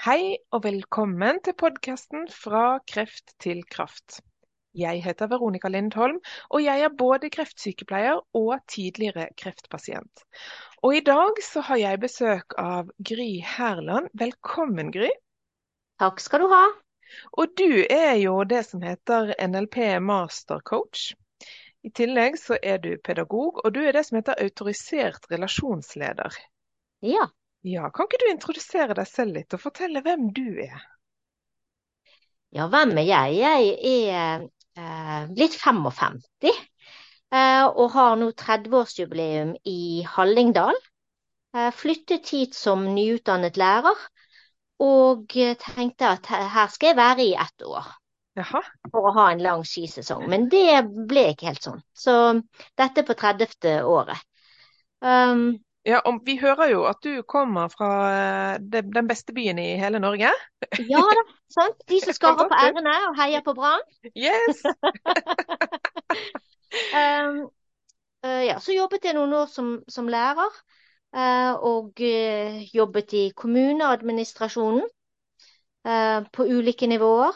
Hei og velkommen til podkasten Fra kreft til kraft. Jeg heter Veronica Lindholm, og jeg er både kreftsykepleier og tidligere kreftpasient. Og i dag så har jeg besøk av Gry Herland. Velkommen, Gry. Takk skal du ha. Og du er jo det som heter NLP mastercoach. I tillegg så er du pedagog, og du er det som heter autorisert relasjonsleder. Ja. Ja, Kan ikke du introdusere deg selv litt og fortelle hvem du er? Ja, hvem er jeg? Jeg er eh, blitt 55 eh, og har nå 30-årsjubileum i Hallingdal. Eh, flyttet hit som nyutdannet lærer og tenkte at her skal jeg være i ett år. Jaha. For å ha en lang skisesong. Men det ble ikke helt sånn. Så dette er på 30. året. Um, ja, og Vi hører jo at du kommer fra eh, den beste byen i hele Norge. Ja da, sant. De som skarer på ærene og heier på Brann. Yes! um, uh, ja, så jobbet jeg noen år som, som lærer. Uh, og uh, jobbet i kommuneadministrasjonen på ulike nivåer.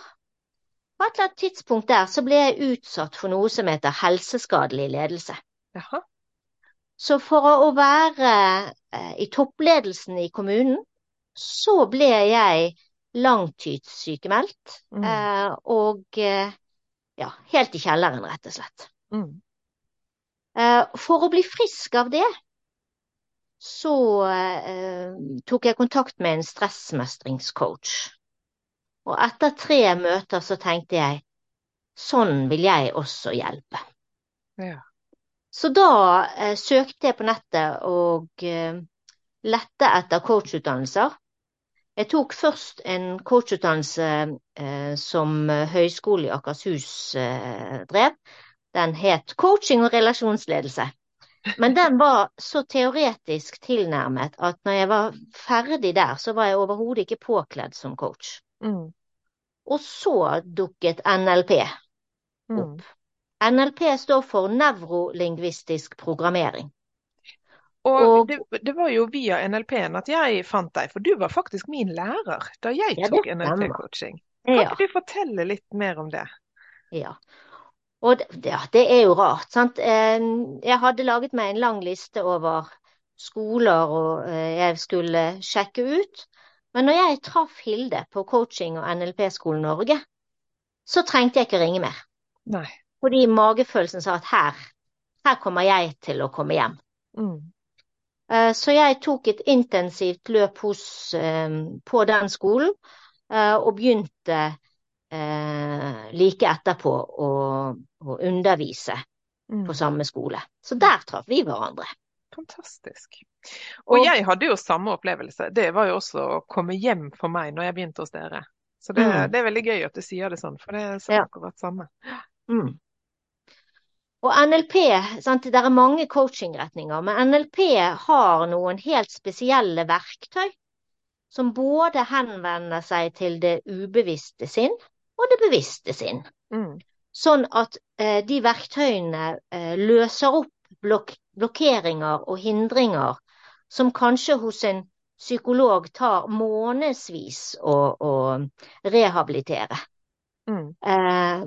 På et eller annet tidspunkt der så ble jeg utsatt for noe som heter helseskadelig ledelse. Jaha. Så for å være eh, i toppledelsen i kommunen, så ble jeg langtidssykemeldt. Mm. Eh, og eh, ja, helt i kjelleren, rett og slett. Mm. For å bli frisk av det, så tok jeg kontakt med en stressmestringscoach. Og etter tre møter så tenkte jeg sånn vil jeg også hjelpe. Ja. Så da eh, søkte jeg på nettet og eh, lette etter coachutdannelser. Jeg tok først en coachutdannelse eh, som Høgskolen i Akershus eh, drev. Den het coaching og relasjonsledelse. Men den var så teoretisk tilnærmet at når jeg var ferdig der, så var jeg overhodet ikke påkledd som coach. Mm. Og så dukket NLP mm. opp. Mm. NLP står for nevrolingvistisk programmering. Og, og det, det, var jo via NLP-en at jeg fant deg, for du var faktisk min lærer da jeg ja, tok NLP-coaching. Kan ja. ikke du fortelle litt mer om det? Ja. Og det, ja, det er jo rart, sant. Jeg hadde laget meg en lang liste over skoler og eh, jeg skulle sjekke ut. Men når jeg traff Hilde på coaching og NLP-skolen Norge, så trengte jeg ikke ringe mer. Nei. Fordi magefølelsen sa at her, her kommer jeg til å komme hjem. Mm. Eh, så jeg tok et intensivt løp hos, eh, på den skolen, eh, og begynte like etterpå å, å undervise mm. på samme skole. Så der traff vi hverandre. Fantastisk. Og, og jeg hadde jo samme opplevelse. Det var jo også å komme hjem for meg når jeg begynte hos dere. Så det, mm. det er veldig gøy at du sier det sånn, for det er ja. akkurat samme. Mm. Og NLP, sant, Det er mange coachingretninger, men NLP har noen helt spesielle verktøy som både henvender seg til det ubevisste sinn og det bevisste sinn. Mm. Sånn at eh, de verktøyene eh, løser opp blok blokkeringer og hindringer som kanskje hos en psykolog tar månedsvis å, å rehabilitere. Mm. Eh,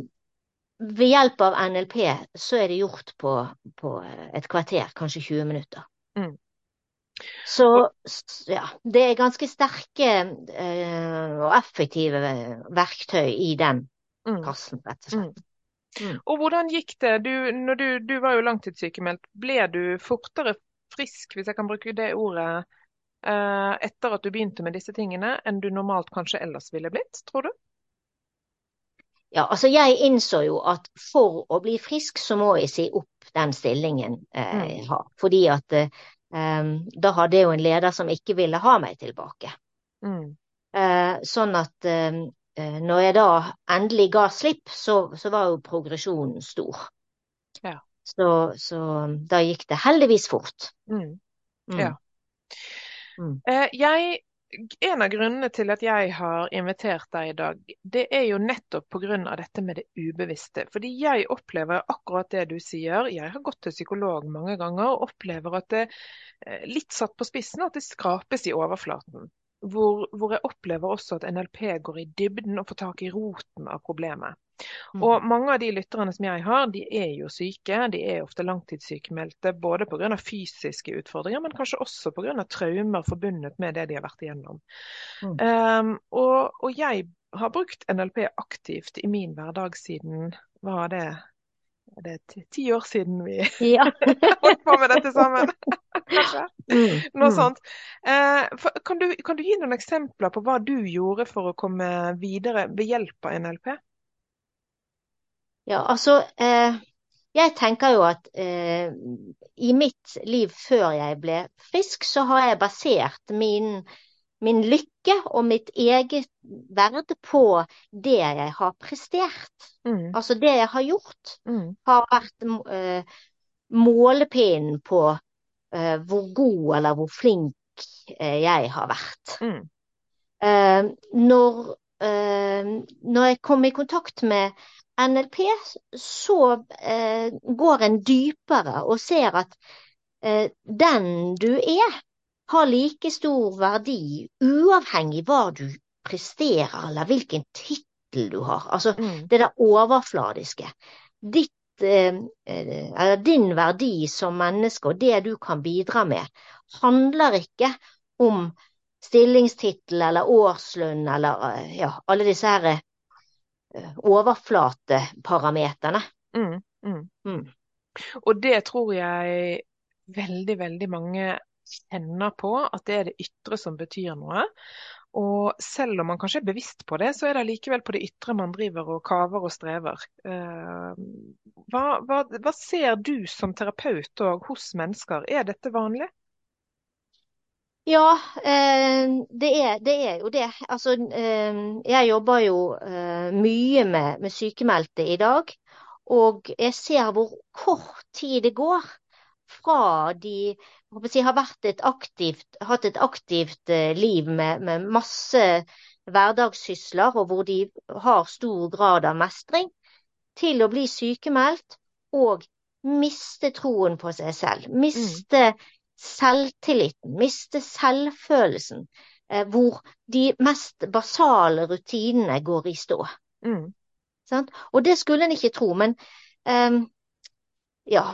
ved hjelp av NLP så er det gjort på, på et kvarter, kanskje 20 minutter. Mm. Så ja, det er ganske sterke eh, og effektive verktøy i den mm. kassen, rett og slett. Mm. mm. Og hvordan gikk det? Du, du, du var jo langtidssykemeldt. Ble du fortere frisk, hvis jeg kan bruke det ordet, eh, etter at du begynte med disse tingene, enn du normalt kanskje ellers ville blitt, tror du? Ja, altså jeg innså jo at for å bli frisk, så må jeg si opp den stillingen eh, mm. jeg har. Fordi at eh, da hadde jeg jo en leder som ikke ville ha meg tilbake. Mm. Eh, sånn at eh, eh, når jeg da endelig ga slipp, så, så var jo progresjonen stor. Ja. Så, så, da gikk det heldigvis fort. Mm. mm. Ja. Mm. Eh, jeg en av grunnene til at jeg har invitert deg i dag, det er jo nettopp pga. dette med det ubevisste. Fordi jeg opplever akkurat det du sier. Jeg har gått til psykolog mange ganger og opplever at det, eh, litt satt på spissen, at det skrapes i overflaten. hvor, hvor, jeg opplever også at NLP går i dybden og får tak i roten av problemet. Mm. Og mange av de lytterne som jeg har, de er jo syke. De er ofte langtidssykemeldte både pga. fysiske utfordringer, men kanskje også pga. traumer forbundet med det de har vært igjennom. Mm. Um, og, og, jeg har brukt NLP aktivt i min hverdag siden hva var det, det er ti år siden vi ja. holdt på med dette sammen. Kanskje. Mm, Noe mm. sånt. Eh, for, kan, du, kan, du, gi noen eksempler på hva du gjorde for å komme videre ved hjelp av NLP? Ja, altså eh, Jeg tenker jo at eh, i mitt liv før jeg ble frisk, så har jeg basert min, min lykke og mitt eget verd på det jeg har prestert. Mm. Altså det jeg har gjort, mm. har vært eh, målepinnen på eh, hvor god eller hvor flink eh, jeg har vært. Mm. Eh, når, når jeg kom i kontakt med NLP så eh, går en dypere og ser at eh, den du er, har like stor verdi uavhengig hva du presterer eller hvilken tittel du har. Altså mm. det der overfladiske. Ditt, eh, eller din verdi som menneske og det du kan bidra med, handler ikke om stillingstittel eller årslønn eller eh, ja, alle disse her overflateparameterne. Mm, mm. Mm. Og det tror jeg veldig, veldig mange kjenner på, at det er det ytre som betyr noe. Og selv om man kanskje er bevisst på det, så er det likevel på det ytre man driver og kaver og strever. Eh, hva, hva, hva ser du som terapeut og hos mennesker, er dette vanlig? Ja, eh, det er, det er, jo det. Altså, eh, jeg jobber jo eh, mye med, med sykemeldte i dag. Og jeg ser hvor kort tid det går fra de si, har et aktivt, hatt et aktivt liv med, med, masse hverdagssysler, og hvor de har stor grad av mestring, til å bli sykemeldt og miste troen på seg selv. Miste mm selvtilliten, miste selvfølelsen, eh, hvor de mest basale rutinene går i stå. Mm. Og det skulle en ikke tro, men eh, ja,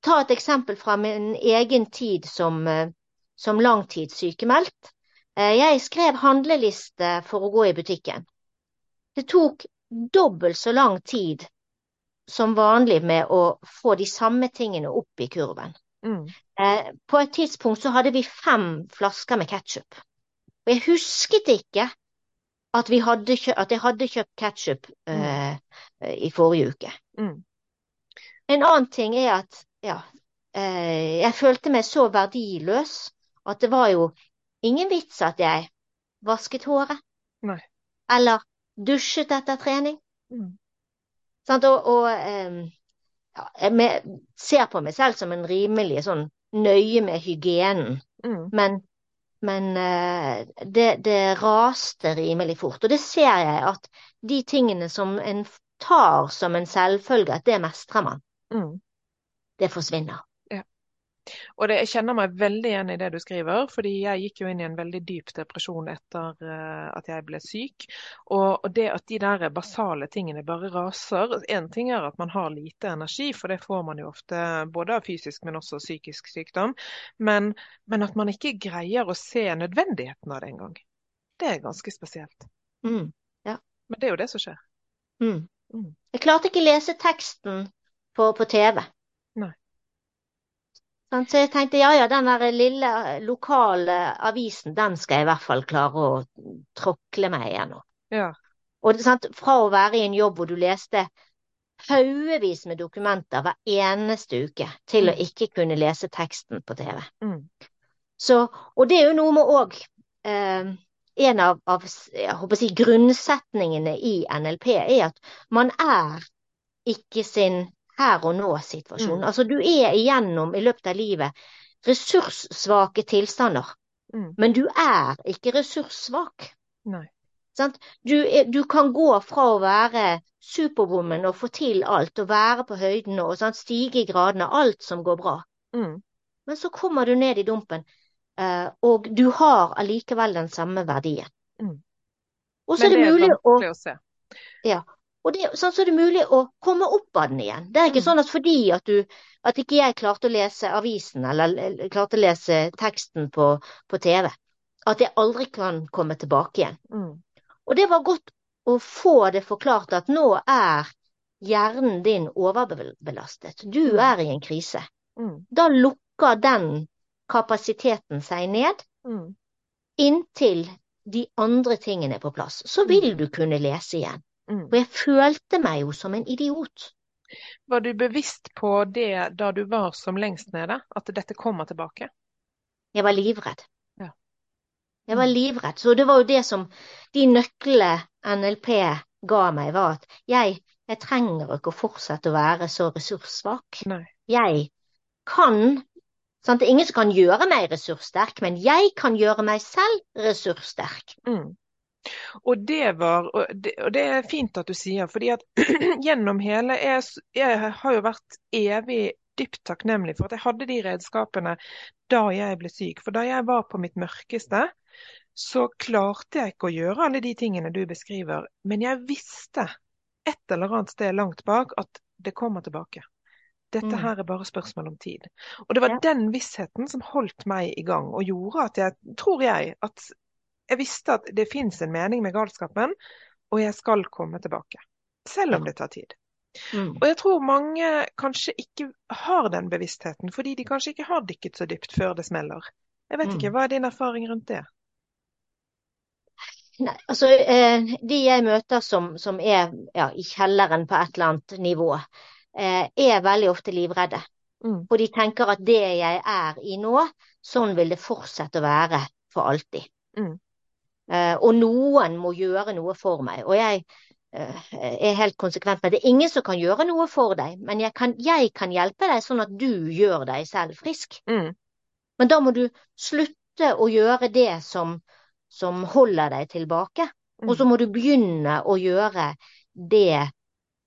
ta et eksempel fra min egen tid som, eh, som langtidssykemeldt. Eh, jeg skrev handleliste for å gå i butikken. Det tok dobbelt så lang tid som vanlig med å få de samme tingene opp i kurven. Mm. Eh, på et tidspunkt så hadde vi fem flasker med ketsjup. Og jeg husket ikke at, hadde at jeg hadde kjøpt ketsjup mm. eh, i forrige uke. Mm. En annen ting er at ja, eh, jeg følte meg så verdiløs at det var jo ingen vits at jeg vasket håret. Nei. Eller dusjet etter trening. Mm. Og, og eh, ja, jeg ser på meg selv som en rimelig sånn nøye med hygienen. Mm. Men, men eh, det, det, raste rimelig fort. Og det ser jeg at de tingene som en tar som en selvfølge, at det mestrer man. Mm. Det forsvinner. Og det, jeg kjenner meg veldig igjen i det du skriver, fordi jeg gikk jo inn i en veldig dyp depresjon etter uh, at jeg ble syk. Og, og, det at de der basale tingene bare raser Én ting er at man har lite energi, for det får man jo ofte både av fysisk, men også psykisk sykdom. Men, men at man ikke greier å se nødvendigheten av det engang. Det er ganske spesielt. Mm, ja. Men det er jo det som skjer. Mm. Mm. Jeg klarte ikke lese teksten på, på TV. Så jeg tenkte ja ja, den der lille lokale avisen, den skal jeg i hvert fall klare å tråkle meg gjennom. Ja. Og sant, fra å være i en jobb hvor du leste haugevis med dokumenter hver eneste uke, til mm. å ikke kunne lese teksten på TV. Mm. Så, og det er jo noe med òg eh, En av, av si, grunnsetningene i NLP er at man er ikke sin her og nå-situasjonen. Mm. Altså du er igjennom i løpet av livet ressurssvake tilstander, mm. men du er ikke ressurssvak. Du, du, kan gå fra å være superwoman og få til alt, og være på høyden og sant, stige i gradene, alt som går bra. Mm. Men så kommer du ned i dumpen. eh, og du har allikevel den samme verdien. Mm. Og så er det mulig å å se. Og det, sånn, så er det mulig å komme opp av den igjen. Det er ikke Mm. sånn at fordi at, du, at ikke jeg klarte å lese avisen eller klarte å lese teksten på, på TV, at jeg aldri kan komme tilbake igjen. Mm. Og det var godt å få det forklart at nå er hjernen din overbelastet. Du Mm. er i en krise. Mm. Da lukker den kapasiteten seg ned Mm. inntil de andre tingene er på plass. Så vil du kunne lese igjen. Mm. Og jeg følte meg jo som en idiot. Var du bevisst på det da du var som lengst nede, at dette kommer tilbake? Jeg var livredd. Ja. Jeg var livredd. Så det var jo det som de nøklene NLP ga meg, var at jeg, jeg trenger ikke å fortsette å være så ressurssvak. Nei. Jeg kan sant? Det er ingen som kan gjøre meg ressurssterk, men jeg kan gjøre meg selv ressurssterk. Mm. Og det var og det, og det er fint at du sier, fordi at gjennom hele jeg, jeg har jo vært evig dypt takknemlig for at jeg hadde de redskapene da jeg ble syk. For da jeg var på mitt mørkeste, så klarte jeg ikke å gjøre alle de tingene du beskriver. Men jeg visste et eller annet sted langt bak at det kommer tilbake. Dette Mm. her er bare spørsmål om tid. Og det var den vissheten som holdt meg i gang, og gjorde at jeg, tror jeg, at jeg visste at det fins en mening med galskapen, og jeg skal komme tilbake. Selv om det tar tid. Mm. Og jeg tror mange kanskje ikke har den bevisstheten, fordi de kanskje ikke har dykket så dypt før det smeller. Jeg vet Mm. ikke, hva er din erfaring rundt det? Nei, altså, eh, de jeg møter som, som er ja, i kjelleren på et eller annet nivå, eh, er veldig ofte livredde. Mm. Og de tenker at det jeg er i nå, sånn vil det fortsette å være for alltid. Mm. Eh, og noen må gjøre noe for meg. Og jeg eh, er helt konsekvent med det er ingen som kan gjøre noe for deg, men jeg kan, jeg kan hjelpe deg sånn at du gjør deg selv frisk. Mm. Men da må du slutte å gjøre det som, som holder deg tilbake. Og så Mm. må du begynne å gjøre det,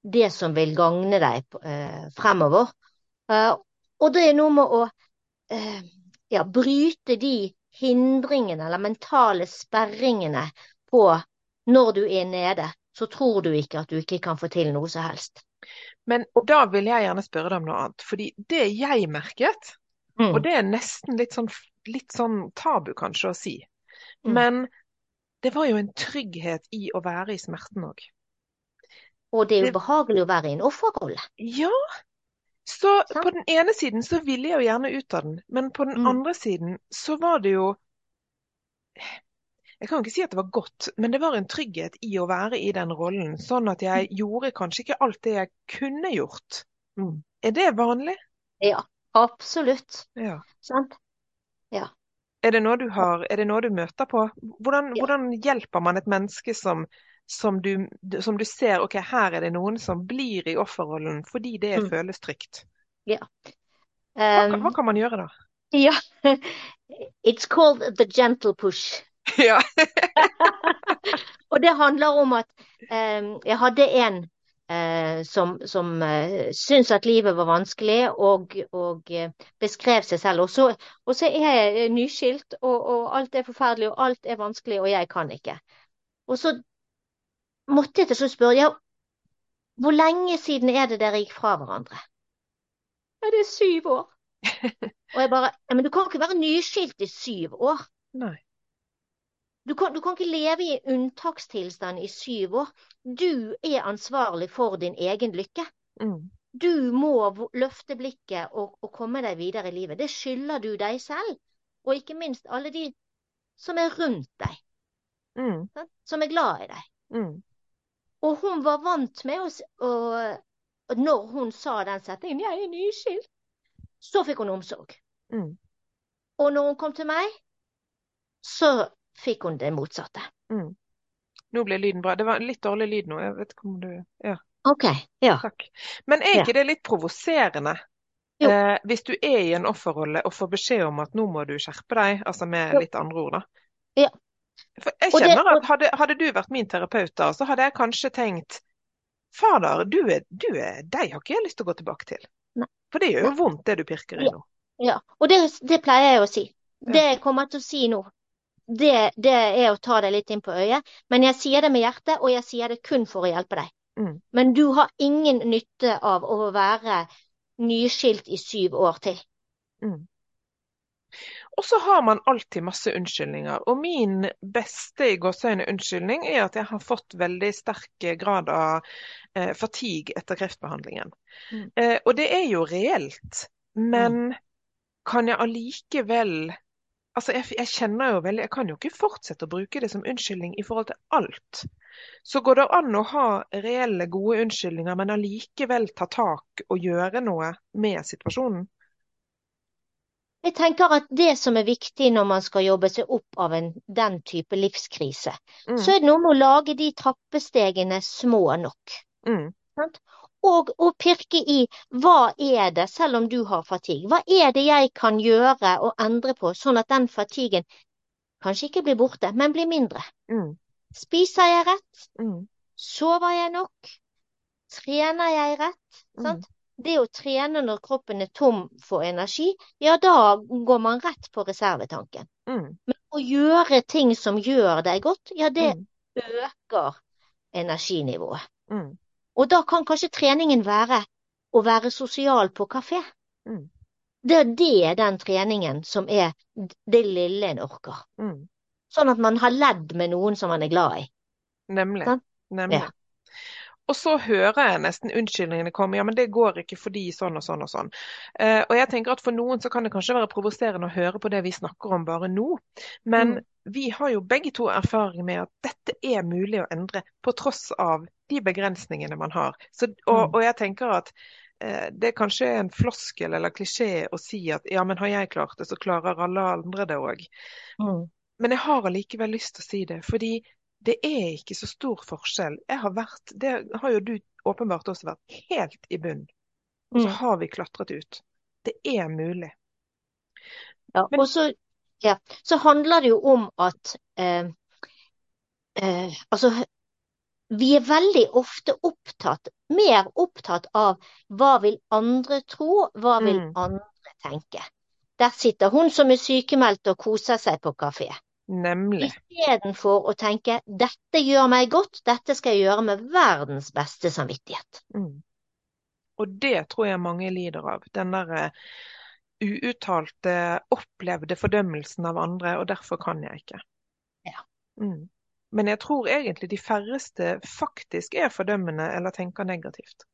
det som vil gagne deg eh, fremover. Eh, og det er noe med å eh, ja, bryte de hindringene eller mentale sperringene på når du er nede. Så tror du ikke at du ikke kan få til noe som helst. Men da vil jeg gjerne spørre deg om noe annet. Fordi det jeg merket, Mm. og det er nesten litt sånn, litt sånn tabu kanskje å si, Mm. men det var jo en trygghet i å være i smerten òg. Og det er jo behagelig å være i en offerrolle. Ja. Så på den ene siden så ville jeg jo gjerne ut av den, men på den Mm. andre siden så var det jo Jeg kan jo ikke si at det var godt, men det var en trygghet i å være i den rollen, sånn at jeg gjorde kanskje ikke alt det jeg kunne gjort. Mm. Er det vanlig? Ja, absolutt. Ja. Sant? Er det noe du har, er det noe du møter på? Hvordan, Ja. hvordan hjelper man et menneske som, som, du, som du ser ok, her er det noen som blir i offerrollen fordi det Mm. føles trygt? Hva, Um, kan- hva kan man gjøre da? ja. It's called the gentle push. Ja. Og det handler om at um, jeg hadde en eh, som, som eh, syntes at livet var vanskelig, og, og eh, beskrev seg selv. Og så, og så er jeg nyskilt, og, og alt er forferdelig, og alt er vanskelig, og jeg kan ikke. Og så måtte jeg til slutt spørre, ja, hvor lenge siden er det dere gikk fra hverandre? Ja, det er syv år. Og jeg bare, ja, men du kan ikke være nyskilt i syv år. Nei. Du kan, du kan ikke leve i unntakstilstand i syv år. Du er ansvarlig for din egen lykke. Mm. Du må løfte blikket og, og komme deg videre i livet. Det skylder du deg selv, og ikke minst alle de som er rundt deg, Mm. som er glad i deg. Mm. Og hun var vant med å og, og Når hun sa den setningen 'jeg er nyskilt', så fikk hun omsorg. Mm. Og når hun kom til meg, så fikk hun det motsatte. Mm. Nå ble lyden bra. Det var litt dårlig lyd nå. Jeg vet ikke om du Ja, OK. Ja. takk. Men er Ja. ikke det litt provoserende? Eh, hvis du er i en offerrolle og får beskjed om at nå må du skjerpe deg, altså med Jo. litt andre ord, da. Ja. For jeg kjenner at hadde, hadde du vært min terapeut da, så hadde jeg kanskje tenkt Fader, du er, du er, deg har ikke jeg lyst til å gå tilbake til. Nei. For det gjør jo vondt, det du pirker i Ja. nå. Ja, og det, det pleier jeg å si. Det jeg kommer til å si nå, det, det er å ta deg litt inn på øyet. Men jeg sier det med hjertet, og jeg sier det kun for å hjelpe deg. Mm. Men du har ingen nytte av å være nyskilt i syv år til. Mm. Og så har man alltid masse unnskyldninger. Og min beste i gåseøyne unnskyldning er at jeg har fått veldig sterk grad av eh, fatigue etter kreftbehandlingen. Mm. Eh, og det er jo reelt. Men kan jeg allikevel Altså, jeg, jeg kjenner jo veldig Jeg kan jo ikke fortsette å bruke det som unnskyldning i forhold til alt. Så går det an å ha reelle, gode unnskyldninger, men allikevel ta tak og gjøre noe med situasjonen? Jeg tenker at det som er viktig når man skal jobbe seg opp av en, den type livskrise, Mm. så er det noe med å lage de trappestegene små nok. Mm. Og å pirke i hva er det, selv om du har fatigue, hva er det jeg kan gjøre og endre på, sånn at den fatiguen kanskje ikke blir borte, men blir mindre. Mm. Spiser jeg rett? Mm. Sover jeg nok? Trener jeg rett? Mm. Sant? Det å trene når kroppen er tom for energi, ja, da går man rett på reservetanken. Mm. Men å gjøre ting som gjør deg godt, ja, det Mm. øker energinivået. Mm. Og da kan kanskje treningen være å være sosial på kafé. Mm. Det er den treningen som er det lille en orker. Mm. Sånn at man har ledd med noen som man er glad i. Nemlig. Sånn? Nemlig. Ja. Og så hører jeg nesten unnskyldningene komme. Ja, men det går ikke fordi sånn og sånn og sånn. Eh, og jeg tenker at for noen så kan det kanskje være provoserende å høre på det vi snakker om bare nå. Men Mm. vi har jo begge to erfaring med at dette er mulig å endre på tross av de begrensningene man har. Så, og, Mm. og jeg tenker at eh, det er kanskje en floskel eller klisjé å si at ja, men har jeg klart det, så klarer alle andre det òg. Mm. Men jeg har allikevel lyst til å si det, fordi det er ikke så stor forskjell. Jeg har vært, det har jo du åpenbart også vært, helt i bunn. Og så Mm. har vi klatret ut. Det er mulig. Ja, og så, ja, så handler det jo om at eh, eh, Altså, vi er veldig ofte opptatt, mer opptatt av hva vil andre tro, hva vil Mm. andre tenke. Der sitter hun som er sykemeldt og koser seg på kafé. Nemlig. Istedenfor å tenke dette gjør meg godt, dette skal jeg gjøre med verdens beste samvittighet. Mm. Og det tror jeg mange lider av. Den der eh, uuttalte, opplevde fordømmelsen av andre, og derfor kan jeg ikke. Ja. Mm. Men jeg tror egentlig de færreste faktisk er fordømmende eller tenker negativt.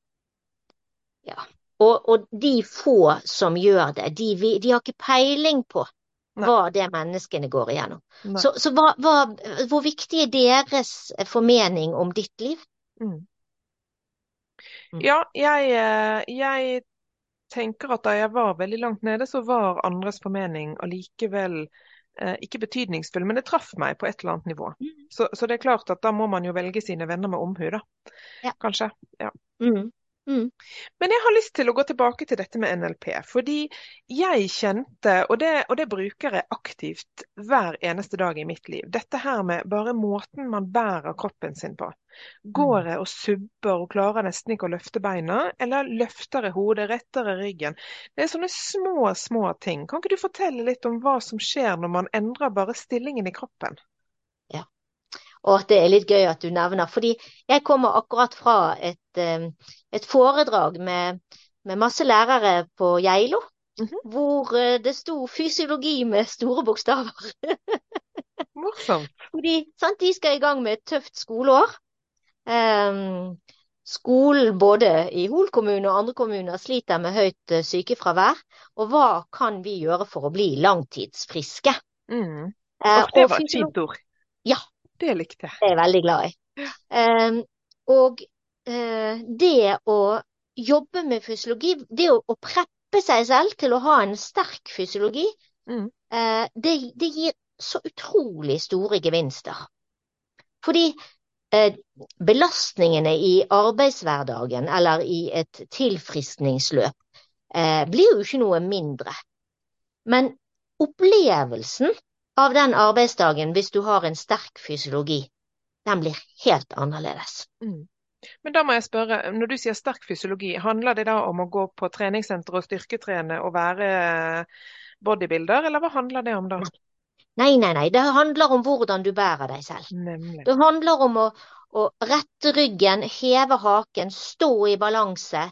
Og, og de få som gjør det, de, de har ikke peiling på. Hva det menneskene går igjennom. Så, så hva, hva, hvor viktig er deres formening om ditt liv? Mm. Mm. Ja, jeg, eh, jeg tenker at da jeg var veldig langt nede, så var andres formening allikevel eh, ikke betydningsfull, men det traff meg på et eller annet nivå. Mm. Så, så det er klart at da må man jo velge sine venner med omhu, da. Ja. Kanskje. Ja. Mm. Mm. Men jeg har lyst til å gå tilbake til dette med NLP, fordi jeg kjente, og det, og det bruker jeg aktivt hver eneste dag i mitt liv, dette her med bare måten man bærer kroppen sin på. Går jeg og subber og klarer nesten ikke å løfte beina, eller løfter jeg hodet, retter jeg ryggen? Det er sånne små, små ting. Kan ikke du fortelle litt om hva som skjer når man endrer bare stillingen i kroppen? Og at det er litt gøy at du nevner, fordi jeg kommer akkurat fra et, eh, et foredrag med, med masse lærere på Geilo, Mhm. hvor eh, det sto fysiologi med store bokstaver. Morsomt. Fordi sant, de skal i gang med et tøft skoleår. Um, skolen både i Hol kommune og andre kommuner sliter med høyt eh, sykefravær. Og hva kan vi gjøre for å bli langtidsfriske? Mm. Eh, Og det et fint ord. Ja. Det likte jeg. Det er jeg veldig glad i. Um, og uh, det å jobbe med fysiologi, det å, å preppe seg selv til å ha en sterk fysiologi, Mm. uh, det, det gir så utrolig store gevinster. Fordi eh, belastningene i arbeidshverdagen eller i et tilfriskningsløp blir jo ikke noe mindre. Men opplevelsen av den arbeidsdagen, hvis du har en sterk fysiologi, den blir helt annerledes. Mm. Men da må jeg spørre, når du sier sterk fysiologi, handler det da om å gå på treningssenter og styrketrene og være bodybuilder, eller hva handler det om da? Nei, nei, nei. Det handler om hvordan du bærer deg selv. Nemlig. Det handler om å, å rette ryggen, heve haken, stå i balanse,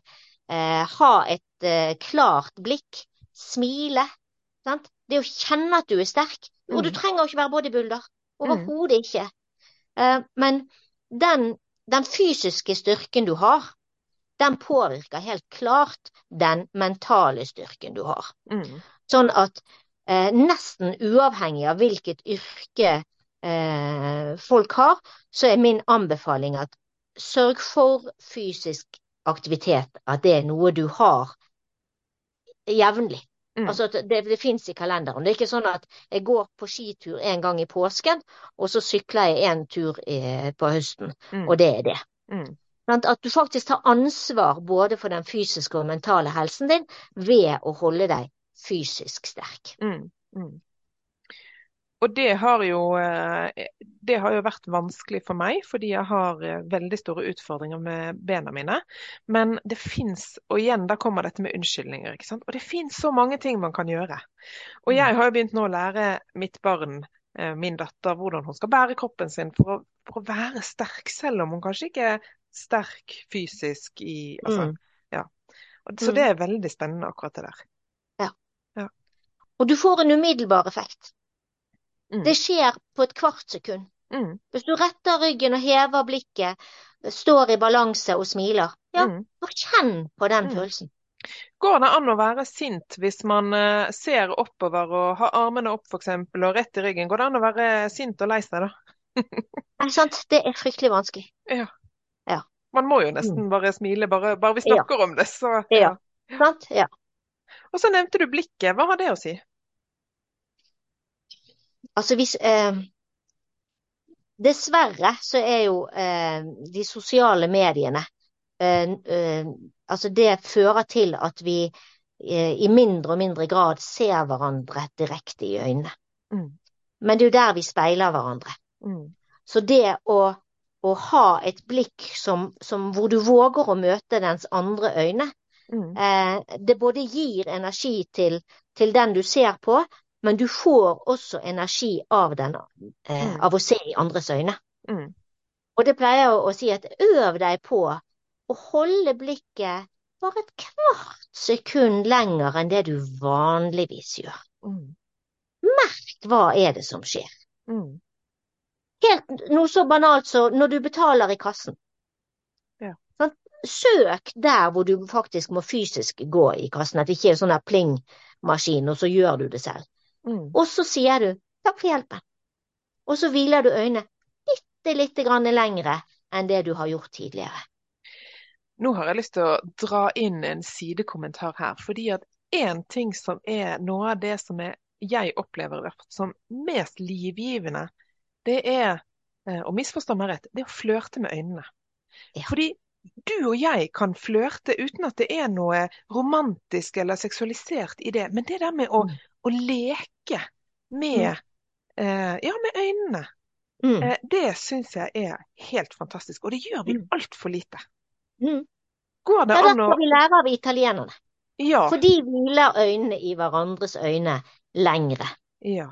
eh, ha et eh, klart blikk, smile. Sant? Det å kjenne at du er sterk. Og du Mm. trenger ikke være bodybuilder. Overhodet ikke. Eh, men den, den fysiske styrken du har, den påvirker helt klart den mentale styrken du har. Mm. Sånn at eh, nesten uavhengig av hvilket yrke eh, folk har, så er min anbefaling at sørg for fysisk aktivitet, at det er noe du har jevnlig. Mm. Altså det, det fins i kalenderen. Det er ikke sånn at jeg går på skitur en gang i påsken, og så sykler jeg en tur i, på høsten, Mm. og det er det. Mm. At du faktisk tar ansvar både for den fysiske og mentale helsen din ved å holde deg fysisk sterk. Mm. Og det har jo, eh, det har jo vært vanskelig for meg, fordi jeg har eh, veldig store utfordringer med bena mine. Men det fins, og igjen da kommer dette med unnskyldninger, ikke sant. Og det fins så mange ting man kan gjøre. Og Mm. jeg har jo begynt nå å lære mitt barn, eh, min datter, hvordan hun skal bære kroppen sin for å, for å være sterk, selv om hun kanskje ikke er sterk fysisk i altså, Mm. ja. Så Mm. det er veldig spennende akkurat det der. Og du får en umiddelbar effekt. Mm. Det skjer på et kvart sekund. Mm. Hvis du retter ryggen og hever blikket, står i balanse og smiler, ja, Mm. bare kjenn på den Mm. følelsen. Går det an å være sint hvis man eh, ser oppover og har armene opp eksempel, og rett i ryggen? Går det an å være sint og lei seg da? Er det sant? Det er fryktelig vanskelig. Ja. Man må jo nesten bare smile, bare, bare vi snakker Ja. om det. Så, Ja. Sant? Ja. Og så nevnte du blikket. Hva har det å si? Altså hvis eh, Dessverre så er jo eh, de sosiale mediene eh, eh, Altså det fører til at vi eh, i mindre og mindre grad ser hverandre direkte i øynene. Mm. Men det er jo der vi speiler hverandre. Mm. Så det å, å ha et blikk som, som, hvor du våger å møte dens andre øyne, Mm. eh, det både gir energi til, til den du ser på, men du får også energi av, den, eh, Mm. av å se i andres øyne. Mm. Og det pleier jeg å si at øv deg på å holde blikket bare et kvart sekund lenger enn det du vanligvis gjør. Mm. Merk hva er det som skjer. Mm. Helt noe så banalt som når du betaler i kassen. Ja. Sånn, Søk der hvor du faktisk må fysisk gå i kassen, at det ikke er sånn pling-maskin, og så gjør du det selv. Mm. Og så sier du takk for hjelpen. Og så hviler du øynene bitte lite grann lengre enn det du har gjort tidligere. Nå har jeg lyst til å dra inn en sidekommentar her. Fordi at én ting som er noe av det som er, jeg opplever hvert som mest livgivende, det er, eh, og misforstå meg rett, det er å flørte med øynene. Ja. Fordi du og jeg kan flørte uten at det er noe romantisk eller seksualisert i det. Men det der med å, Mm. å leke med, eh, ja, med øynene, Mm. eh, det syns jeg er helt fantastisk. Og det gjør vi Mm. altfor lite. Mm. Går det det det an å vi lærer av italienerne. Ja. For de hviler øynene i hverandres øyne lengre. ja.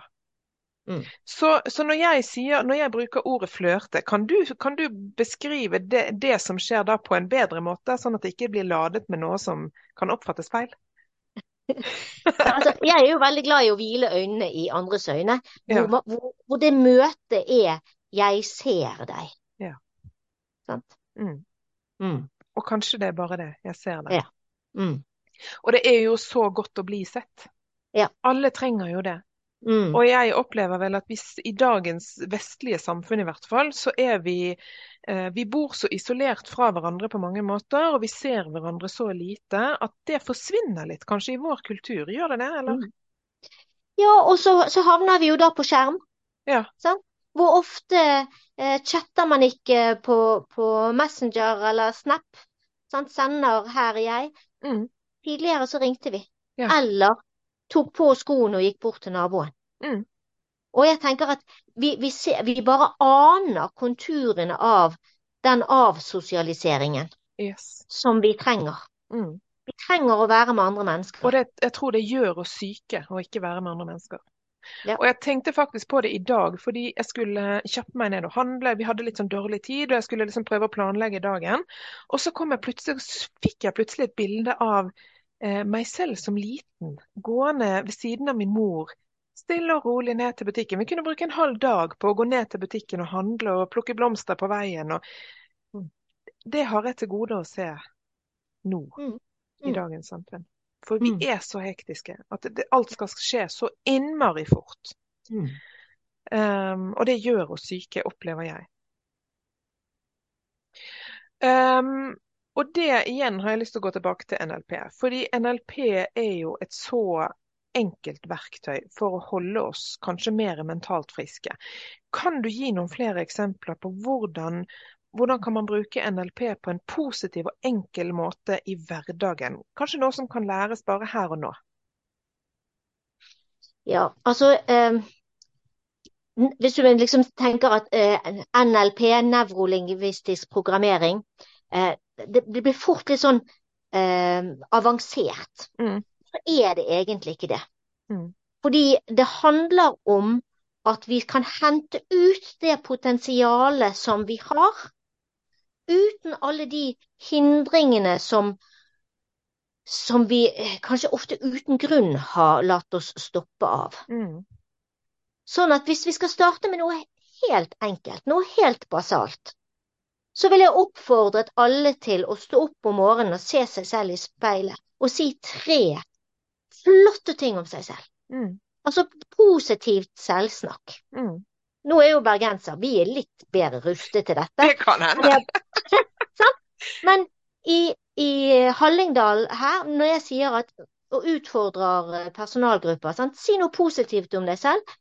Mm. Så, så når jeg sier, når jeg bruker ordet flørte, kan du, kan du beskrive det, det som skjer da på en bedre måte, sånn at det ikke blir ladet med noe som kan oppfattes feil? Altså, jeg er jo veldig glad i å hvile øynene i andres øyne, hvor, Ja. hvor, hvor det møtet er 'jeg ser deg'. Ja. Sant? Mm. Mm. Og kanskje det er bare det. Jeg ser deg'. Ja. Mm. Og det er jo så godt å bli sett. Ja. Alle trenger jo det. Mm. Og jeg opplever vel at hvis i dagens vestlige samfunn i hvert fall, så er vi eh, Vi bor så isolert fra hverandre på mange måter, og vi ser hverandre så lite at det forsvinner litt, kanskje i vår kultur. Gjør det det, eller? Mm. Ja, og så, så havner vi jo da på skjerm. Ja. Sant? Hvor ofte eh, chatter man ikke på, på Messenger eller Snap? Sant? Sender 'her er jeg'. Mm. Tidligere så ringte vi. Ja. Eller tok på skoene og gikk bort til naboen. Mm. Og jeg tenker at vi, vi, ser, vi bare aner konturene av den avsosialiseringen Yes. som vi trenger. Mm. Vi trenger å være med andre mennesker. Og det, jeg tror det gjør oss syke å ikke være med andre mennesker. Ja. Og jeg tenkte faktisk på det i dag, fordi jeg skulle kjappe meg ned og handle. Vi hadde litt sånn dårlig tid, og jeg skulle liksom prøve å planlegge dagen. Og så kom jeg plutselig, fikk jeg plutselig et bilde av meg selv som liten, gående ved siden av min mor. Stille og rolig ned til butikken. Vi kunne bruke en halv dag på å gå ned til butikken og handle og plukke blomster på veien. Og det har jeg til gode å se nå Mm. i Mm. dagens samfunn. For vi Mm. er så hektiske at det, alt skal skje så innmari fort. Mm. Um, og det gjør oss syke, opplever jeg. Um, og det igjen har jeg lyst til å gå tilbake til NLP. Fordi NLP er jo et så enkelt verktøy for å holde oss kanskje mer mentalt friske. Kan du gi noen flere eksempler på hvordan, hvordan kan man bruke NLP på en positiv og enkel måte i hverdagen? Kanskje noe som kan læres bare her og nå? Ja, altså eh, Hvis du liksom tenker at eh, NLP, nevrolingvistisk programmering, eh, det, det blir fort litt sånn eh, avansert. Mm. Så er det egentlig ikke det. Mm. Fordi det handler om at vi kan hente ut det potensialet som vi har, uten alle de hindringene som som vi eh, kanskje ofte uten grunn har latt oss stoppe av. Mm. Sånn at hvis vi skal starte med noe helt enkelt, noe helt basalt, så vil jeg oppfordret alle til å stå opp om morgenen og se seg selv i speilet og si tre flotte ting om seg selv. Mm. Altså positivt selvsnakk. Mm. Nå er jo bergenser, vi er litt bedre rustet til dette. Det kan hende. Sant? Men i, i Hallingdal her, når jeg sier at og utfordrer eh, personalgrupper, sant? si noe positivt om deg selv.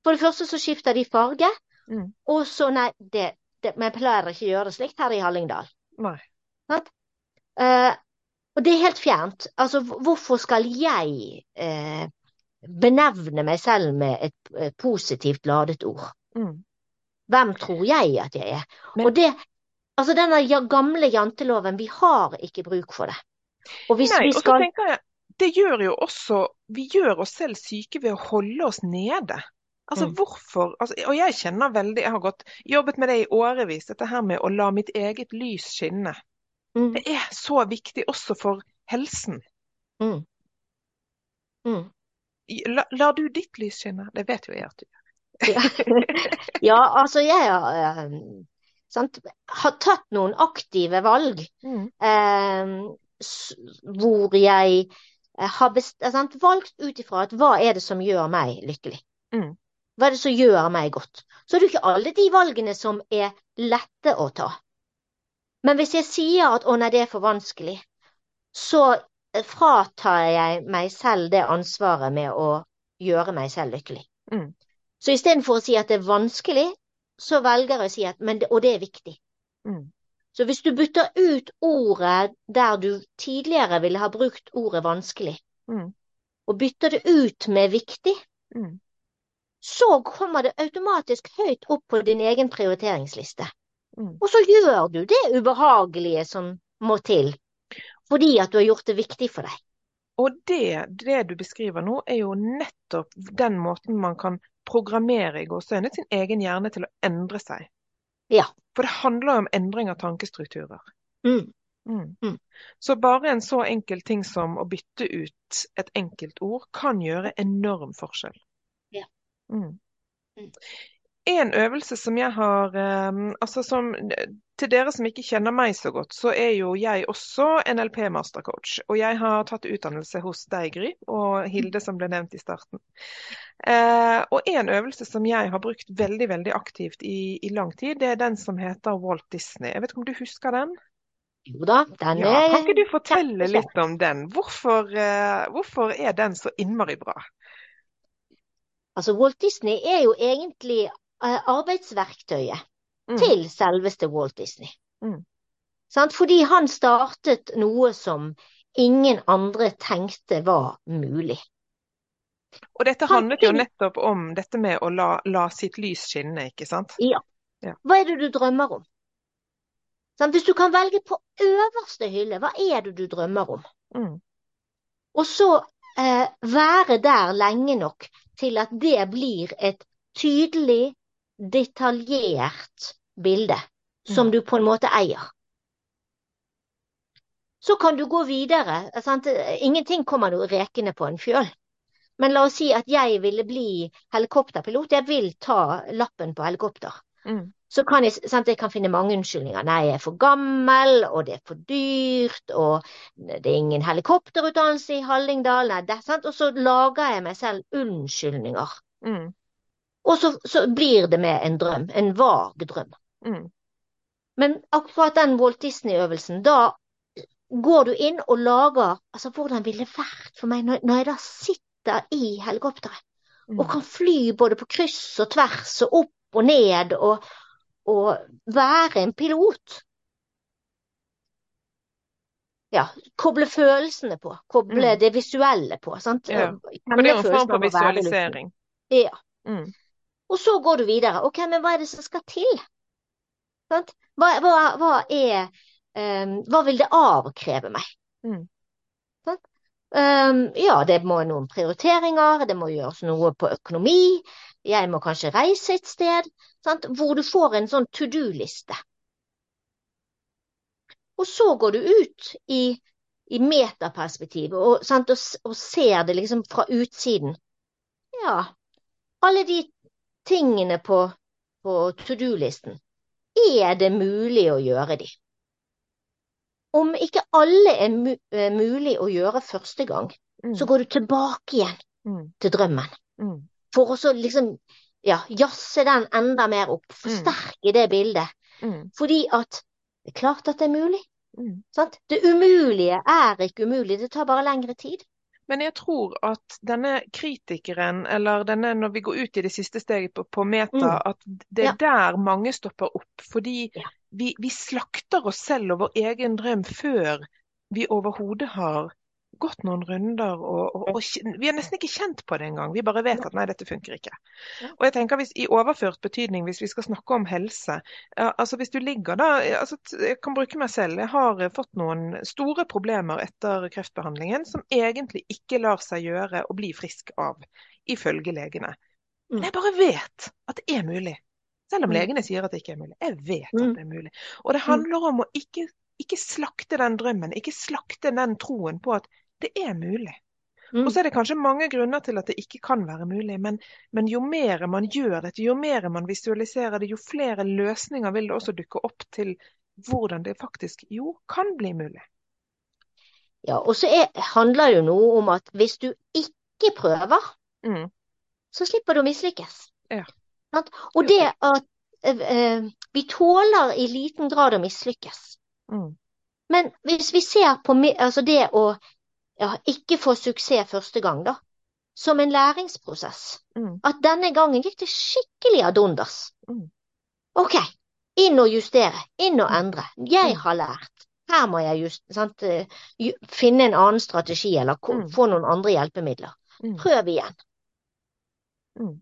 For det første så skifter de farge, Mm. og så nei, det, jeg pleier ikke å gjøre det slikt her i Hallingdal. Nei. Eh, og det er helt fjernt. Altså, hvorfor skal jeg eh, benevne meg selv med et et positivt ladet ord? Mm. Hvem tror jeg at jeg er? Men- Og det, altså denne gamle janteloven, vi har ikke bruk for det. Og hvis Nei, vi og så tenker jeg, det gjør jo også Vi gjør oss selv syke ved å holde oss nede. Altså Mm. hvorfor altså, Og jeg kjenner veldig Jeg har gått, jobbet med det i årevis, dette her med å la mitt eget lys skinne. mm, Det er så viktig også for helsen. mm, mm. La, lar du ditt lys skinne? Det vet jo jeg at du gjør. Ja. altså jeg har, eh, sant, har tatt noen aktive valg eh, hvor jeg eh, har best, eh, sant, valgt ut ifra at hva er det som gjør meg lykkelig? Mm. Hva er det som gjør meg godt? Så er det ikke alle de valgene som er lette å ta. Men hvis jeg sier at å nei, det er for vanskelig, så eh, fratar jeg meg selv det ansvaret med å gjøre meg selv lykkelig. Mm. Så istedenfor å si at det er vanskelig, så velger jeg å si at men og det er viktig. Mm. Så hvis du bytter ut ordet der du tidligere ville ha brukt ordet vanskelig, Mm. og bytter det ut med viktig, Mm. Så kommer det automatisk høyt opp på din egen prioriteringsliste. Mm. Og så gjør du det ubehagelige som må til, fordi at du har gjort det viktig for deg. Og det, det du beskriver nå, er jo nettopp den måten man kan programmere i gåseøyne sin egen hjerne til å endre seg. Ja. For det handler jo om endring av tankestrukturer. Mm. Mm. Mm. Så bare en så enkel ting som å bytte ut et enkelt ord kan gjøre enorm forskjell. Ja. Mm. Mm. En øvelse som jeg har eh, altså som, Til dere som ikke kjenner meg så godt, så er jo jeg også NLP mastercoach. Og jeg har tatt utdannelse hos deg, Gry, og Hilde som ble nevnt i starten. Eh, og en øvelse som jeg har brukt veldig veldig aktivt i, i lang tid, det er den som heter Walt Disney. Jeg vet ikke om du husker den? Jo da, den Ja, er kan ikke du fortelle litt om den? Hvorfor, eh, hvorfor er den så innmari bra? Altså, Walt Disney er jo egentlig eh, arbeidsverktøyet Mm. til selveste Walt Disney. Mm. Sant? Fordi han startet noe som ingen andre tenkte var mulig. Og dette handlet jo nettopp om dette med å la, la sitt lys skinne, ikke sant? Ja. Ja. Hva er det du drømmer om? Hvis du kan velge på øverste hylle, hva er det du drømmer om? Mm. Og så eh, være der lenge nok til at det blir et tydelig, detaljert bilde som Mm. du på en måte eier. Så kan du gå videre. Sant? Ingenting kommer du rekende på en fjøl. Men la oss si at jeg ville bli helikopterpilot. Jeg vil ta lappen på helikopter. Mm. Så kan jeg, sant, jeg kan finne mange unnskyldninger. Nei, jeg er for gammel, og det er for dyrt, og det er ingen helikopterutdannelse i Hallingdal. Nei, det, sant? Og så lager jeg meg selv unnskyldninger. Mm. Og så, så blir det med en drøm, en vag drøm. Mm. Men akkurat den Walt Disney-øvelsen, da går du inn og lager Altså, hvordan ville det vært for meg når, når jeg da sitter i helikopteret Mm. og kan fly både på kryss og tvers og opp og ned og, og være en pilot? Ja, koble følelsene på, koble Mm. det visuelle på. sant? Ja, For det er en form for å visualisering. Ja. Mm. Og så går du videre. Ok, men hva er det som skal til? Sant? Hva, hva, hva er um, Hva vil det avkreve meg? Mm. Sant? Ehm, ja, det må noen prioriteringer, det må gjøres noe på økonomi. Jeg må kanskje reise et sted, sant? hvor du får en sånn to do-liste. Og så går du ut i, i metaperspektivet og, sant? Og, og ser det liksom fra utsiden. Ja, alle de tingene på, på to do-listen, er det mulig å gjøre de? Om ikke alle er mu eh, mulig å gjøre første gang, Mm. så går du tilbake igjen Mm. til drømmen. Mm. For å liksom ja, jazze den enda mer opp, forsterke det bildet. Mm. Fordi at det er klart at det er mulig. Mm. Sant? Det umulige er ikke umulig, det tar bare lengre tid. Men jeg tror at denne kritikeren, eller denne når vi går ut i det siste steget på, på meta, Mm. at det er der mange stopper opp. Fordi Ja. vi, vi slakter oss selv og vår egen drøm før vi overhodet har gått noen runder. Og, og, og vi har nesten ikke kjent på det engang. Vi bare vet at nei, dette funker ikke. Og jeg tenker hvis, I overført betydning, hvis vi skal snakke om helse altså Hvis du ligger da altså, Jeg kan bruke meg selv. Jeg har eh, fått noen store problemer etter kreftbehandlingen som egentlig ikke lar seg gjøre å bli frisk av, ifølge legene. Mm. Men jeg bare vet at det er mulig. Selv om Mm. legene sier at det ikke er mulig. Jeg vet Mm. at det er mulig. Og det handler om å ikke, ikke slakte den drømmen, ikke slakte den troen på at det er mulig. Mm. Og så er det kanskje mange grunner til at det ikke kan være mulig, men, men jo mer man gjør dette, jo mer man visualiserer det, jo flere løsninger vil det også dukke opp til hvordan det faktisk jo kan bli mulig. Ja, og så er, handler det jo noe om at hvis du ikke prøver, Mm. så slipper du å mislykkes. Ja. Og det at eh, eh, vi tåler i liten grad å mislykkes. Mm. Men hvis vi ser på altså det å ja, ikke få suksess første gang, da, som en læringsprosess, Mm. at denne gangen gikk det skikkelig ad undas. Mm. OK, inn og justere, inn og endre. Jeg Mm. har lært. Her må jeg just, sant, eh, finne en annen strategi, eller Mm. få noen andre hjelpemidler. Mm. Prøv igjen. Mm.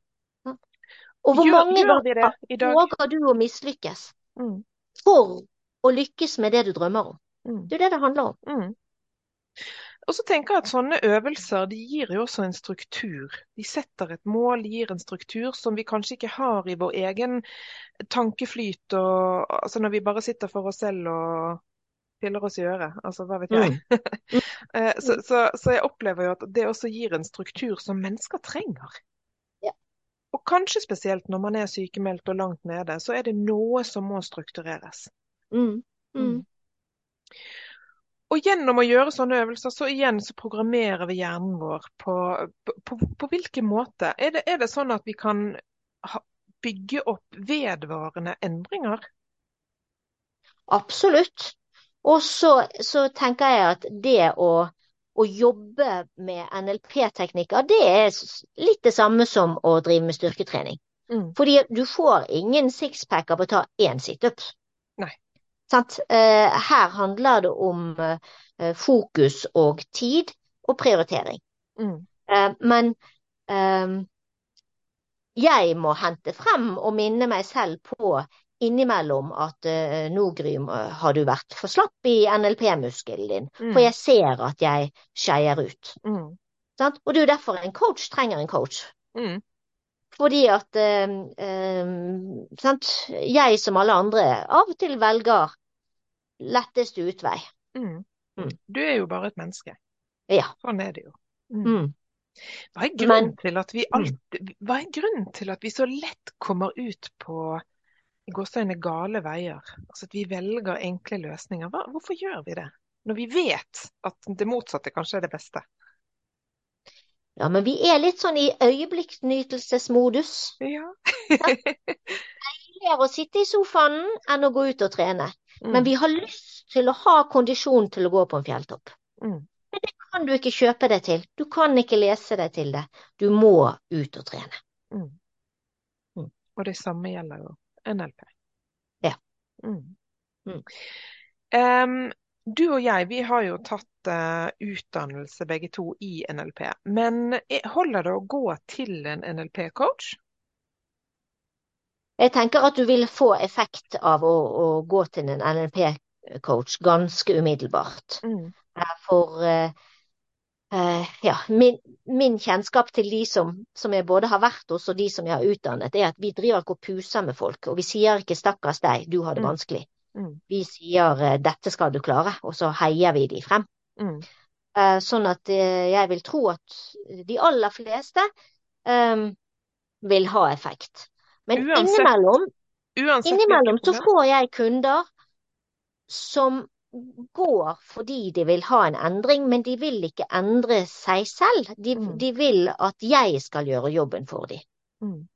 Og hvor Gjør, mange ganger våger du å mislykkes Mm. for å lykkes med det du drømmer om? Mm. Det er det det handler om. Mm. Og så tenker jeg at sånne øvelser de gir jo også en struktur. De setter et mål, de gir en struktur som vi kanskje ikke har i vår egen tankeflyt. Og, altså når vi bare sitter for oss selv og piller oss i øret. Altså hva vet jeg. Mm. så, så, så jeg opplever jo at det også gir en struktur som mennesker trenger. Ja. Og kanskje spesielt når man er sykemeldt og langt nede, så er det noe som må struktureres. Mm. Mm. Og gjennom å gjøre sånne øvelser, så igjen så programmerer vi hjernen vår på, på, på, på hvilken måte? Er det, er det sånn at vi kan ha, bygge opp vedvarende endringer? Absolutt. Og så, så tenker jeg at det å, å jobbe med NLP-teknikker, det er litt det samme som å drive med styrketrening. Mm. Fordi du får ingen sixpack av å ta én situp. Eh, her handler det om eh, fokus og tid og prioritering. Mm. Eh, men jeg må hente frem og minne meg selv på innimellom at uh, nå, Grym, har du vært for slapp i NLP-muskelen din, Mm. for jeg ser at jeg skeier ut. Mm. Sant? Og det er jo derfor en coach trenger en coach. Mm. Fordi at eh, eh, sant? jeg som alle andre av og til velger letteste utvei. Mm. Mm. Du er jo bare et menneske. Ja. Sånn er det jo. Mm. Mm. Hva er grunnen Men- til at vi alltid Hva er grunnen til at vi så lett kommer ut på i gåseøyne gale veier? Altså at vi velger enkle løsninger. Hva, hvorfor gjør vi det? Når vi vet at det motsatte kanskje er det beste. Ja, men vi er litt sånn i øyeblikksnytelsesmodus. Ja. Deiligere å sitte i sofaen enn å gå ut og trene. Mm. Men vi har lyst til å ha kondisjon til å gå på en fjelltopp. Mm. Men det kan du ikke kjøpe deg til. Du kan ikke lese deg til det. Du må ut og trene. Mm. Mm. Og det samme gjelder jo NLP. Ja. Mm. Du og jeg, vi har jo tatt uh, utdannelse begge to i NLP. Men eh, holder det å gå til en NLP-coach? Jeg tenker at du vil få effekt av å, å gå til en NLP-coach ganske umiddelbart. Mm. Eh, For uh, uh, ja, min, min kjennskap til de som, som jeg både har vært hos og de som jeg har utdannet, er at vi driver ikke og puser med folk. Og vi sier ikke 'stakkars deg, du har det Mm. vanskelig'. Mm. Vi sier eh, 'dette skal du klare', og så heier vi de frem. Mm. Eh, Sånn at eh, jeg vil tro at de aller fleste eh, vil ha effekt. Men Uansett innimellom, Uansett innimellom så får jeg kunder som går fordi de vil ha en endring, men de vil ikke endre seg selv. De, Mm. de vil at jeg skal gjøre jobben for dem. Mm.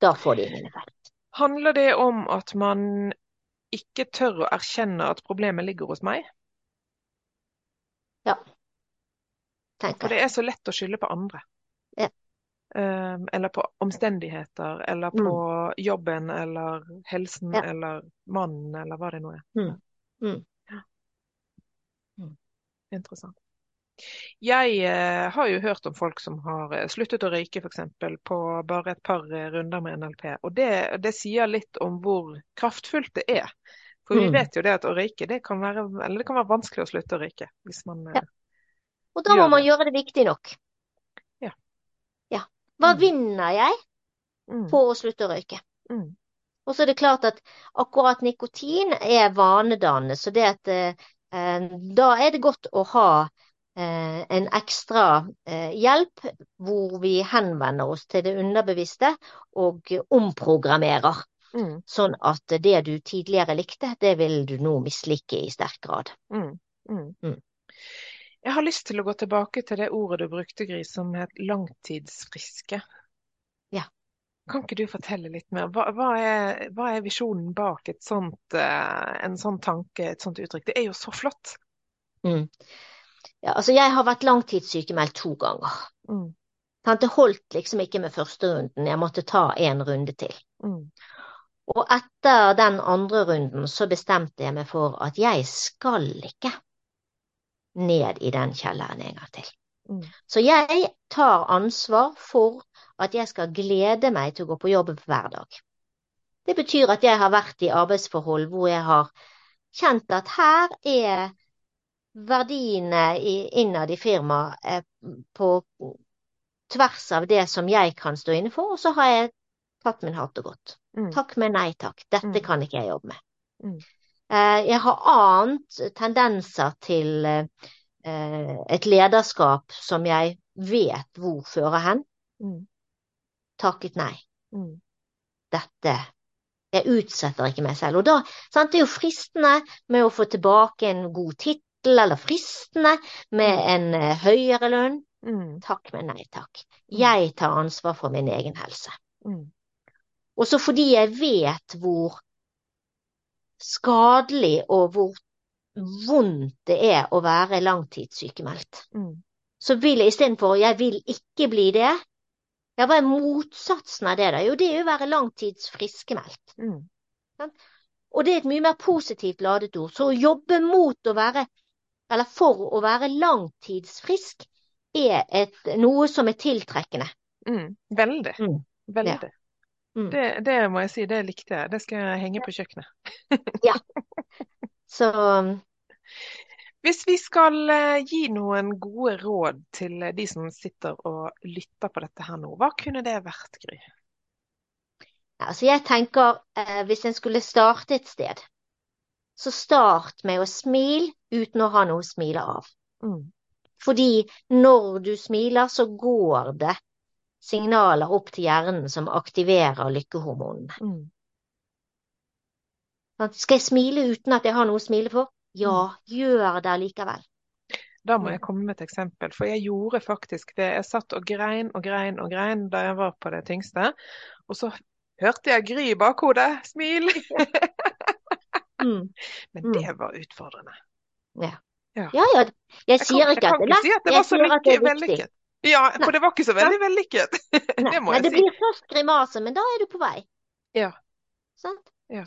Da får de ingen effekt. Handler det om at man ikke tør å erkjenne at problemet ligger hos meg? tenker For det er så lett å skylde på andre. Ja. Um, eller på omstendigheter, eller på jobben, eller helsen, Ja. eller mannen, eller hva det nå er. Mm. Mm. Interessant. Jeg eh, har jo hørt om folk som har eh, sluttet å røyke f.eks. på bare et par eh, runder med NLP. Og det, det sier litt om hvor kraftfullt det er. For vi Mm. vet jo det at å røyke, det kan være, eller det kan være vanskelig å slutte å røyke. Hvis man Ja. Og da må man gjøre det viktig nok. Ja. Ja. Hva Mm. vinner jeg mm, på å slutte å røyke? mm, Og så er det klart at akkurat nikotin er vanedannende, så det at eh, da er det godt å ha en ekstra eh, hjelp hvor vi henvender oss til det underbevisste og omprogrammerer, mm, sånn at det du tidligere likte, det vil du nå mislike i sterk grad. mm, mm. Mm. Jeg har lyst til å gå tilbake til det ordet du brukte, Gris, som het langtidsfriske. Ja. Kan ikke du fortelle litt mer? Hva, hva, er, hva er visjonen bak et sånt, eh, en sånn tanke, et sånt uttrykk? Det er jo så flott. Mm. Ja, altså jeg har vært langtidssykemeldt to ganger. Mm, Det holdt liksom ikke med første runden, jeg måtte ta en runde til. mm, Og etter den andre runden så bestemte jeg meg for at jeg skal ikke ned i den kjelleren en gang til. mm, Så jeg tar ansvar for at jeg skal glede meg til å gå på jobb hver dag. Det betyr at jeg har vært i arbeidsforhold hvor jeg har kjent at her er verdiene innad i firmaet på tvers av det som jeg kan stå inne for, og så har jeg tatt min hatt og gått. mm, Takk, men nei takk. Dette Mm. kan ikke jeg jobbe med. Mm. Eh, Jeg har annet tendenser til eh, et lederskap som jeg vet hvor fører hen. mm, Takket nei. mm, Dette Jeg utsetter ikke meg selv. Og da, sant, det er jo fristende med å få tilbake en god tittel, eller fristende med en eh, høyere lønn. mm, Takk, men nei takk. Mm. Jeg tar ansvar for min egen helse. mm, Også fordi jeg vet hvor skadelig og hvor vondt det er å være langtidssykemeldt, mm, så vil jeg istedenfor jeg vil ikke bli det, ja, hva er motsatsen av det da? Jo, det er jo å være langtidsfriskemeldt. mm, Og det er et mye mer positivt ladet ord. Så å jobbe mot å være, eller for å være langtidsfrisk, er et, noe som er tiltrekkende. mm. Veldig. Mm, Veldig. Mm. Det, det må jeg si, det likte jeg. Det skal jeg henge på kjøkkenet. Så Hvis vi skal eh, gi noen gode råd til de som sitter og lytter på dette her nå, hva kunne det vært, Gry? altså jeg tenker eh, hvis en skulle starte et sted, så start med å smile uten å ha noe å smile av. Mm. Fordi når du smiler, så går det signaler opp til hjernen som aktiverer lykkehormonene. Mm. Skal jeg smile uten at jeg har noe å smile for? Ja, gjør det likevel. Da må Mm. jeg komme med et eksempel, for jeg gjorde faktisk det. Jeg satt og grein og grein og grein da jeg var på det tyngste, og så hørte jeg Gry i bakhodet. Smil! Mm. Men Mm. det var utfordrende. Ja. Ja. ja. Jeg Jeg kan, sier ikke at det er lett, si at det var så vellykket. Ja, Nei. for det var ikke så veldig vellykket. Det må nei, jeg det blir først grimase, men da er du på vei. Ja. Sant? Ja.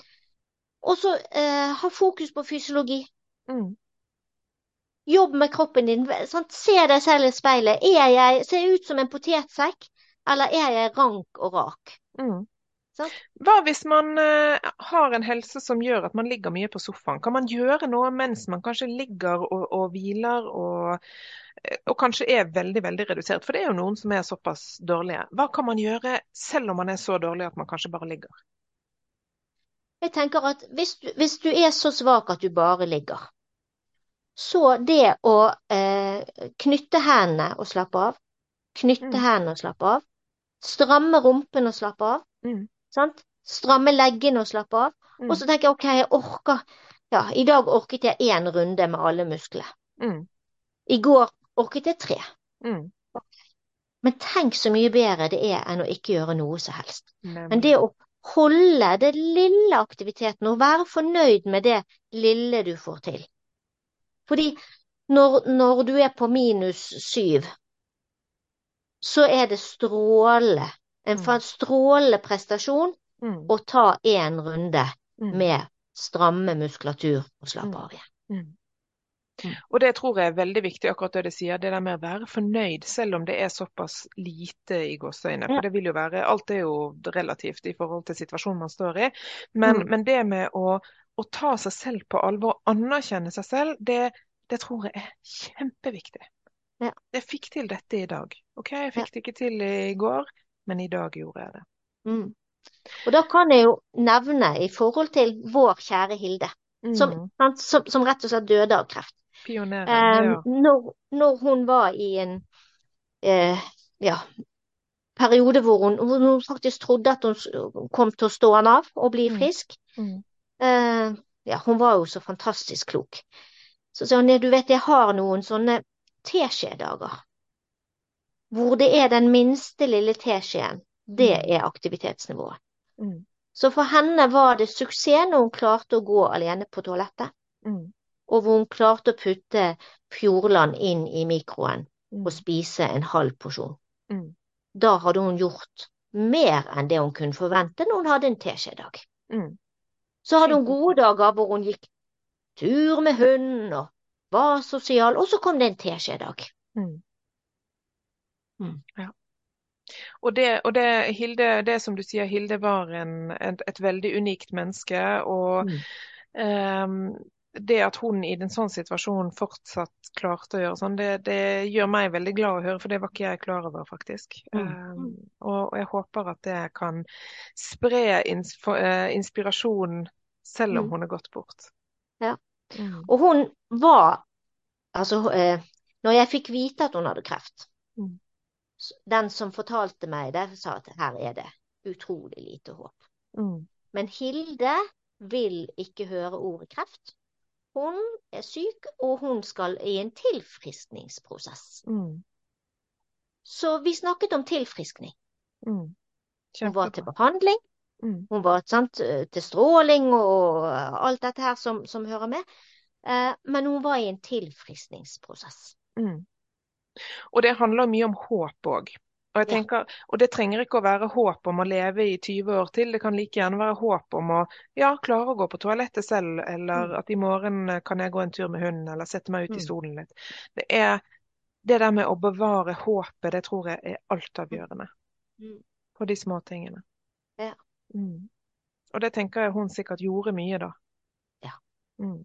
Og så eh, ha fokus på fysiologi. Mm. Jobb med kroppen din. Sant? Se deg selv i speilet. Er jeg, ser jeg ut som en potetsekk, eller er jeg rank og rak? Mm. Sant? Hva hvis man uh, har en helse som gjør at man ligger mye på sofaen? Kan man gjøre noe mens man kanskje ligger og, og hviler og, eh, og kanskje er veldig, veldig redusert? For det er jo noen som er såpass dårlige. Hva kan man gjøre selv om man er så dårlig at man kanskje bare ligger? Jeg tenker at hvis du, hvis du er så svak at du bare ligger, så det å eh, knytte hendene og slappe av, knytte Mm. hendene og slappe av, stramme rumpen og slappe av, Mm. Sant? stramme leggene og slappe av, Mm. og så tenker jeg ok, jeg orker, ja, i dag orket jeg én runde med alle musklene. Mm. I går orket jeg tre. Mm. Men tenk så mye bedre det er enn å ikke gjøre noe som helst. Men Nemlig. det å holde det lille aktiviteten og være fornøyd med det lille du får til. Fordi når, når du er på minus syv, så er det strålende. En Mm. fa- strålende prestasjon Mm. å ta én runde Mm. med stramme muskulatur og slappe av igjen. Og det tror jeg er veldig viktig, akkurat det du sier. Det der med å være fornøyd, selv om det er såpass lite i gåseøyne. For det vil jo være Alt er jo relativt i forhold til situasjonen man står i. Men, Mm. men det med å, å ta seg selv på alvor, anerkjenne seg selv, det, det tror jeg er kjempeviktig. Ja. Jeg fikk til dette i dag. OK, jeg Ja. fikk det ikke til i går, men i dag gjorde jeg det. Mm. Og da kan jeg jo nevne i forhold til vår kjære Hilde, som, Mm. sant, som, som rett og slett døde av kreft. Pioneren. Eh, Ja. når, når hun var i en eh, ja, periode hvor hun, hvor hun faktisk trodde at hun kom til å stå han av og bli Mm. frisk. Mm. Eh, ja, hun var jo så fantastisk klok. Så sa hun du vet jeg har noen sånne teskjedager hvor det er den minste lille teskjeen. Det Mm. er aktivitetsnivået. Mm. Så for henne var det suksess når hun klarte å gå alene på toalettet, Mm. og hvor hun klarte å putte Fjordland inn i mikroen Mm. og spise en halv porsjon. Mm. Da hadde hun gjort mer enn det hun kunne forvente når hun hadde en teskjedag. Mm. Så hadde hun gode dager hvor hun gikk tur med hunden og var sosial, og så kom det en teskjedag. Mm. Mm. Ja. Og det, og det, Hilde, det som du sier, Hilde var en, et, et veldig unikt menneske. Og Mm. um, det at hun i en sånn situasjon fortsatt klarte å gjøre sånn, det, det gjør meg veldig glad å høre, for det var ikke jeg klar over, faktisk. Mm. Um, og, og jeg håper at det kan spre ins, for, eh, inspirasjon selv om Mm. hun er gått bort. Ja. Mm. Og hun var Altså, uh, når jeg fikk vite at hun hadde kreft, Mm. Den som fortalte meg det, sa at her er det utrolig lite håp. Mm. Men Hilde vil ikke høre ordet kreft. Hun er syk, og hun skal i en tilfriskningsprosess. Mm. Så vi snakket om tilfriskning. Mm. Hun var til behandling, Mm. hun var sant, til stråling og alt dette her som, som hører med. Eh, men hun var i en tilfriskningsprosess. Mm. Og det handler mye om håp òg. Og, jeg tenker, og det trenger ikke å være håp om å leve i 20 år til, det kan like gjerne være håp om å ja, klare å gå på toalettet selv, eller Mm. at i morgen eh, kan jeg gå en tur med hunden, eller sette meg ut i Mm. stolen litt. Det er det der med å bevare håpet, det tror jeg er altavgjørende Mm. på de små tingene. Ja. Mm. Og det tenker jeg hun sikkert gjorde mye, da. Ja. Mm.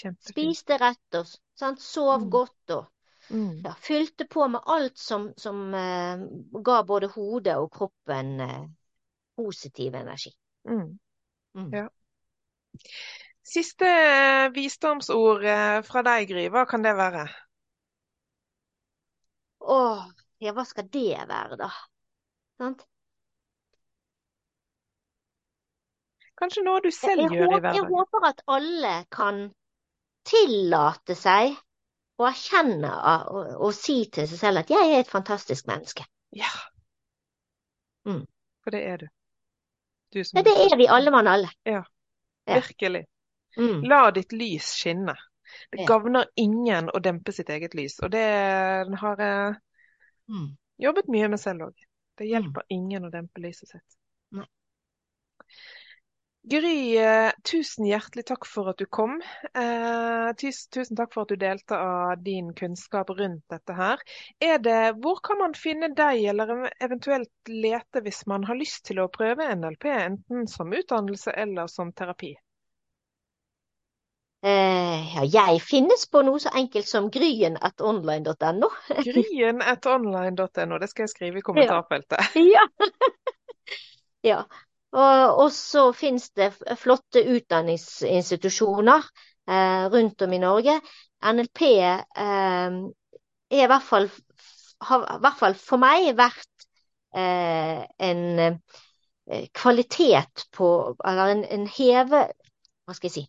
Kjempefint. Spiste rett og sant? sov Mm. godt og Mm. ja, fylte på med alt som, som eh, ga både hodet og kroppen eh, positiv energi. Mm. Mm. Ja. Siste eh, visdomsord eh, fra deg, Gry. Hva kan det være? Åh, ja, hva skal det være, da? Sant? Kanskje noe du selv jeg, gjør i verden? jeg håper at alle kan tillate seg å erkjenne og, og si til seg selv at jeg er et fantastisk menneske. Ja. Mm. For det er du. Du som Ja, det er vi alle mann alle. Ja. Virkelig. Mm. La ditt lys skinne. Det gagner ingen å dempe sitt eget lys, og det har jeg Mm. jobbet mye med selv òg. Det Mm. hjelper ingen å dempe lyset sitt. Nei. Gry, eh, tusen hjertelig takk for at du kom. Eh, tus, tusen takk for at du delte av din kunnskap rundt dette her. Er det, hvor kan man finne deg, eller eventuelt lete hvis man har lyst til å prøve NLP, enten som utdannelse eller som terapi? Eh, ja, jeg finnes på noe så enkelt som gryen.online.no. Gryen.online.no, det skal jeg skrive i kommentarfeltet. Ja. ja. Og, så finnes det flotte utdanningsinstitusjoner eh, rundt om i Norge. NLP eh, i hvert fall, har i hvert fall for meg vært eh, en eh, kvalitet på Eller en, en heve Hva skal jeg si?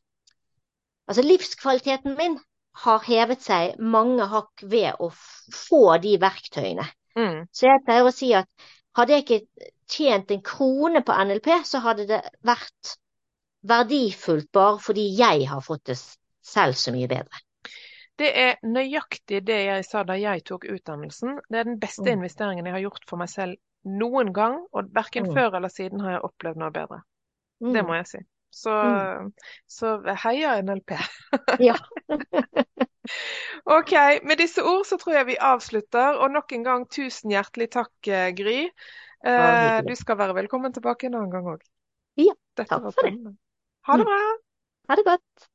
Altså livskvaliteten min har hevet seg mange hakk ved å få de verktøyene. Mm, Så jeg pleier å si at hadde jeg ikke tjent en krone på NLP, så hadde det vært verdifullt bare fordi jeg har fått det selv så mye bedre. Det er nøyaktig det jeg sa da jeg tok utdannelsen. Det er den beste Mm. investeringen jeg har gjort for meg selv noen gang, og verken Mm. før eller siden har jeg opplevd noe bedre. Det må jeg si. Så, Mm. så heia NLP. Ja. OK, med disse ord så tror jeg vi avslutter. Og nok en gang tusen hjertelig takk, eh, Gry. Eh, du skal være velkommen tilbake en annen gang òg. Ja, takk for det. Ha det Mm. bra. Ha det godt.